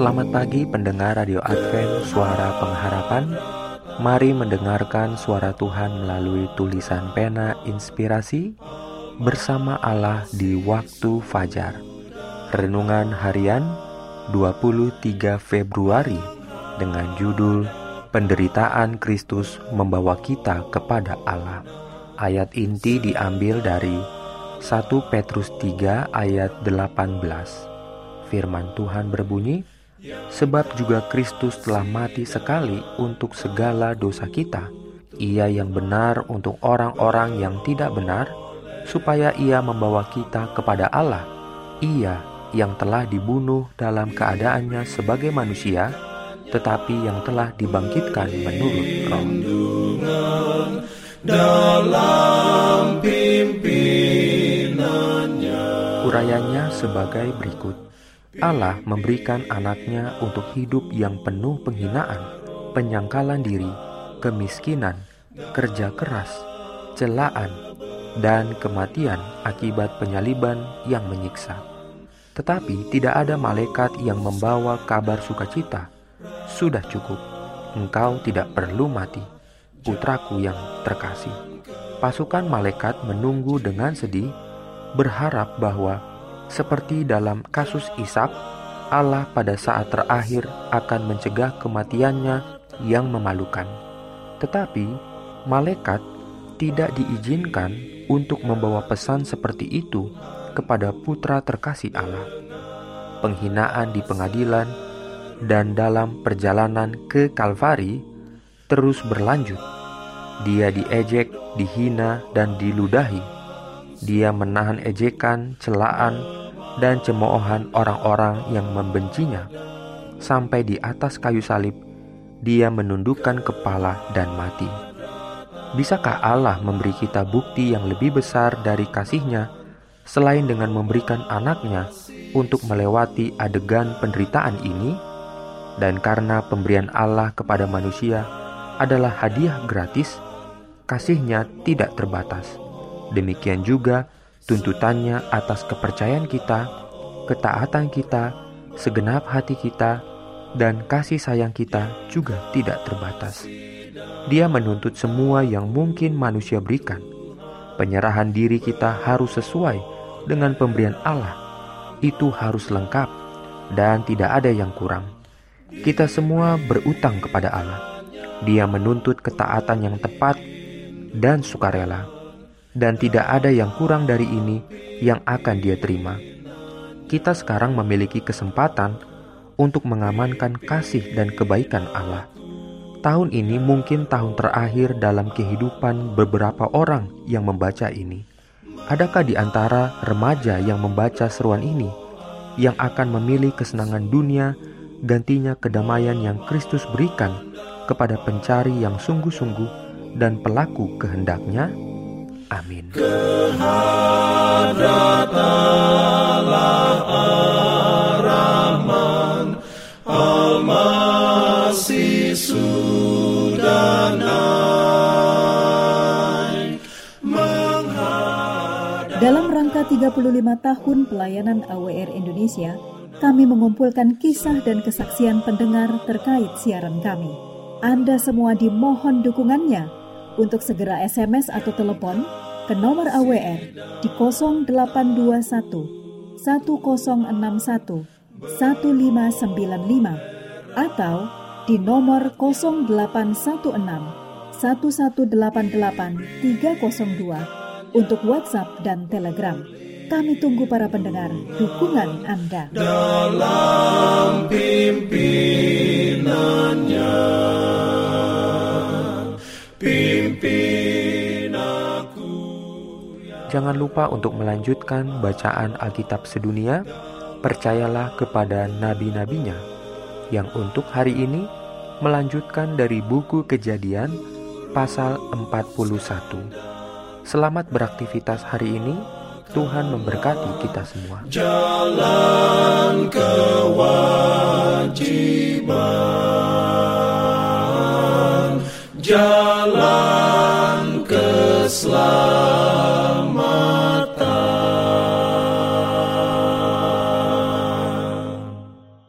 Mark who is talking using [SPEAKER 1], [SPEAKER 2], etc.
[SPEAKER 1] Selamat pagi pendengar Radio Advent Suara Pengharapan. Mari mendengarkan suara Tuhan melalui tulisan pena inspirasi Bersama Allah di waktu fajar. Renungan harian 23 Februari Dengan judul Penderitaan Kristus membawa kita kepada Allah. Ayat inti diambil dari 1 Petrus 3 ayat 18 Firman Tuhan berbunyi, Sebab juga Kristus telah mati sekali untuk segala dosa kita. Ia yang benar untuk orang-orang yang tidak benar, supaya ia membawa kita kepada Allah. Ia yang telah dibunuh dalam keadaannya sebagai manusia, tetapi yang telah dibangkitkan menurut roh.
[SPEAKER 2] Dalam
[SPEAKER 1] Urayanya sebagai berikut. Allah memberikan anaknya untuk hidup yang penuh penghinaan, penyangkalan diri, kemiskinan, kerja keras, celaan, dan kematian akibat penyaliban yang menyiksa. Tetapi tidak ada malaikat yang membawa kabar sukacita. Sudah cukup, engkau tidak perlu mati, putraku yang terkasih. Pasukan malaikat menunggu dengan sedih, berharap bahwa seperti dalam kasus Ishak, Allah pada saat terakhir akan mencegah kematiannya yang memalukan. Tetapi malaikat tidak diizinkan untuk membawa pesan seperti itu kepada putra terkasih Allah. Penghinaan di pengadilan dan dalam perjalanan ke Kalvari terus berlanjut. Dia diejek, dihina, dan diludahi. Dia menahan ejekan, celaan, dan cemoohan orang-orang yang membencinya. Sampai di atas kayu salib, dia menundukkan kepala dan mati. Bisakah Allah memberi kita bukti yang lebih besar dari kasihnya selain dengan memberikan anaknya untuk melewati adegan penderitaan ini? Dan karena pemberian Allah kepada manusia adalah hadiah gratis, kasihnya tidak terbatas. Demikian juga tuntutannya atas kepercayaan kita, ketaatan kita, segenap hati kita, dan kasih sayang kita juga tidak terbatas. Dia menuntut semua yang mungkin manusia berikan. Penyerahan diri kita harus sesuai dengan pemberian Allah. Itu harus lengkap dan tidak ada yang kurang. Kita semua berutang kepada Allah. Dia menuntut ketaatan yang tepat dan sukarela dan tidak ada yang kurang dari ini yang akan dia terima. Kita sekarang memiliki kesempatan untuk mengamankan kasih dan kebaikan Allah. Tahun ini mungkin tahun terakhir dalam kehidupan beberapa orang yang membaca ini. Adakah di antara remaja yang membaca seruan ini yang akan memilih kesenangan dunia gantinya kedamaian yang Kristus berikan kepada pencari yang sungguh-sungguh dan pelaku kehendaknya? Amin.
[SPEAKER 3] Dalam rangka 35 tahun pelayanan AWR Indonesia, kami mengumpulkan kisah dan kesaksian pendengar terkait siaran kami. Anda semua dimohon dukungannya untuk segera SMS atau telepon ke nomor AWR di 0821 1061 1595 atau di nomor 0816 1188 302 untuk WhatsApp dan Telegram. Kami tunggu para pendengar dukungan Anda.
[SPEAKER 2] Dalam pimpinannya.
[SPEAKER 1] Jangan lupa untuk melanjutkan bacaan Alkitab sedunia. Percayalah kepada nabi-nabinya yang untuk hari ini melanjutkan dari buku Kejadian pasal 41. Selamat beraktivitas hari ini. Tuhan memberkati kita semua.
[SPEAKER 2] Jalan kewajiban. Jalan